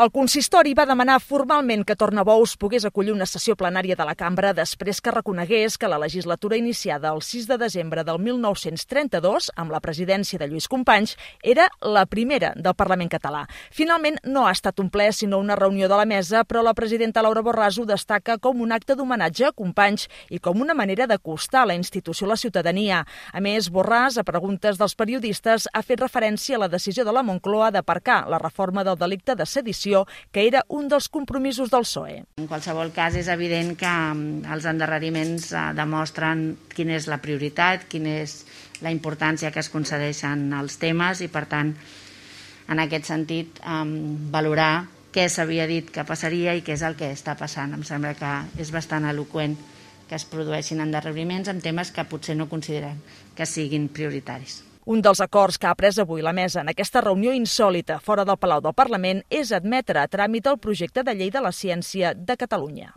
El consistori va demanar formalment que Tornabous pogués acollir una sessió plenària de la cambra després que reconegués que la legislatura iniciada el 6 de desembre del 1932, amb la presidència de Lluís Companys, era la primera del Parlament català. Finalment, no ha estat un ple, sinó una reunió de la mesa, però la presidenta Laura Borràs ho destaca com un acte d'homenatge a Companys i com una manera d'acostar la institució a la ciutadania. A més, Borràs, a preguntes dels periodistes, ha fet referència a la decisió de la Moncloa d'aparcar la reforma del delicte de sedició, que era un dels compromisos del PSOE. En qualsevol cas, és evident que mm, els endarreriments eh, demostren quina és la prioritat, quina és la importància que es concedeixen als temes i, per tant, en aquest sentit, valorar què s'havia dit que passaria i què és el que està passant. Em sembla que és bastant eloquent que es produeixin endarreriments en temes que potser no consideren que siguin prioritaris. Un dels acords que ha pres avui la mesa en aquesta reunió insòlita fora del Palau del Parlament és admetre a tràmit el projecte de llei de la ciència de Catalunya.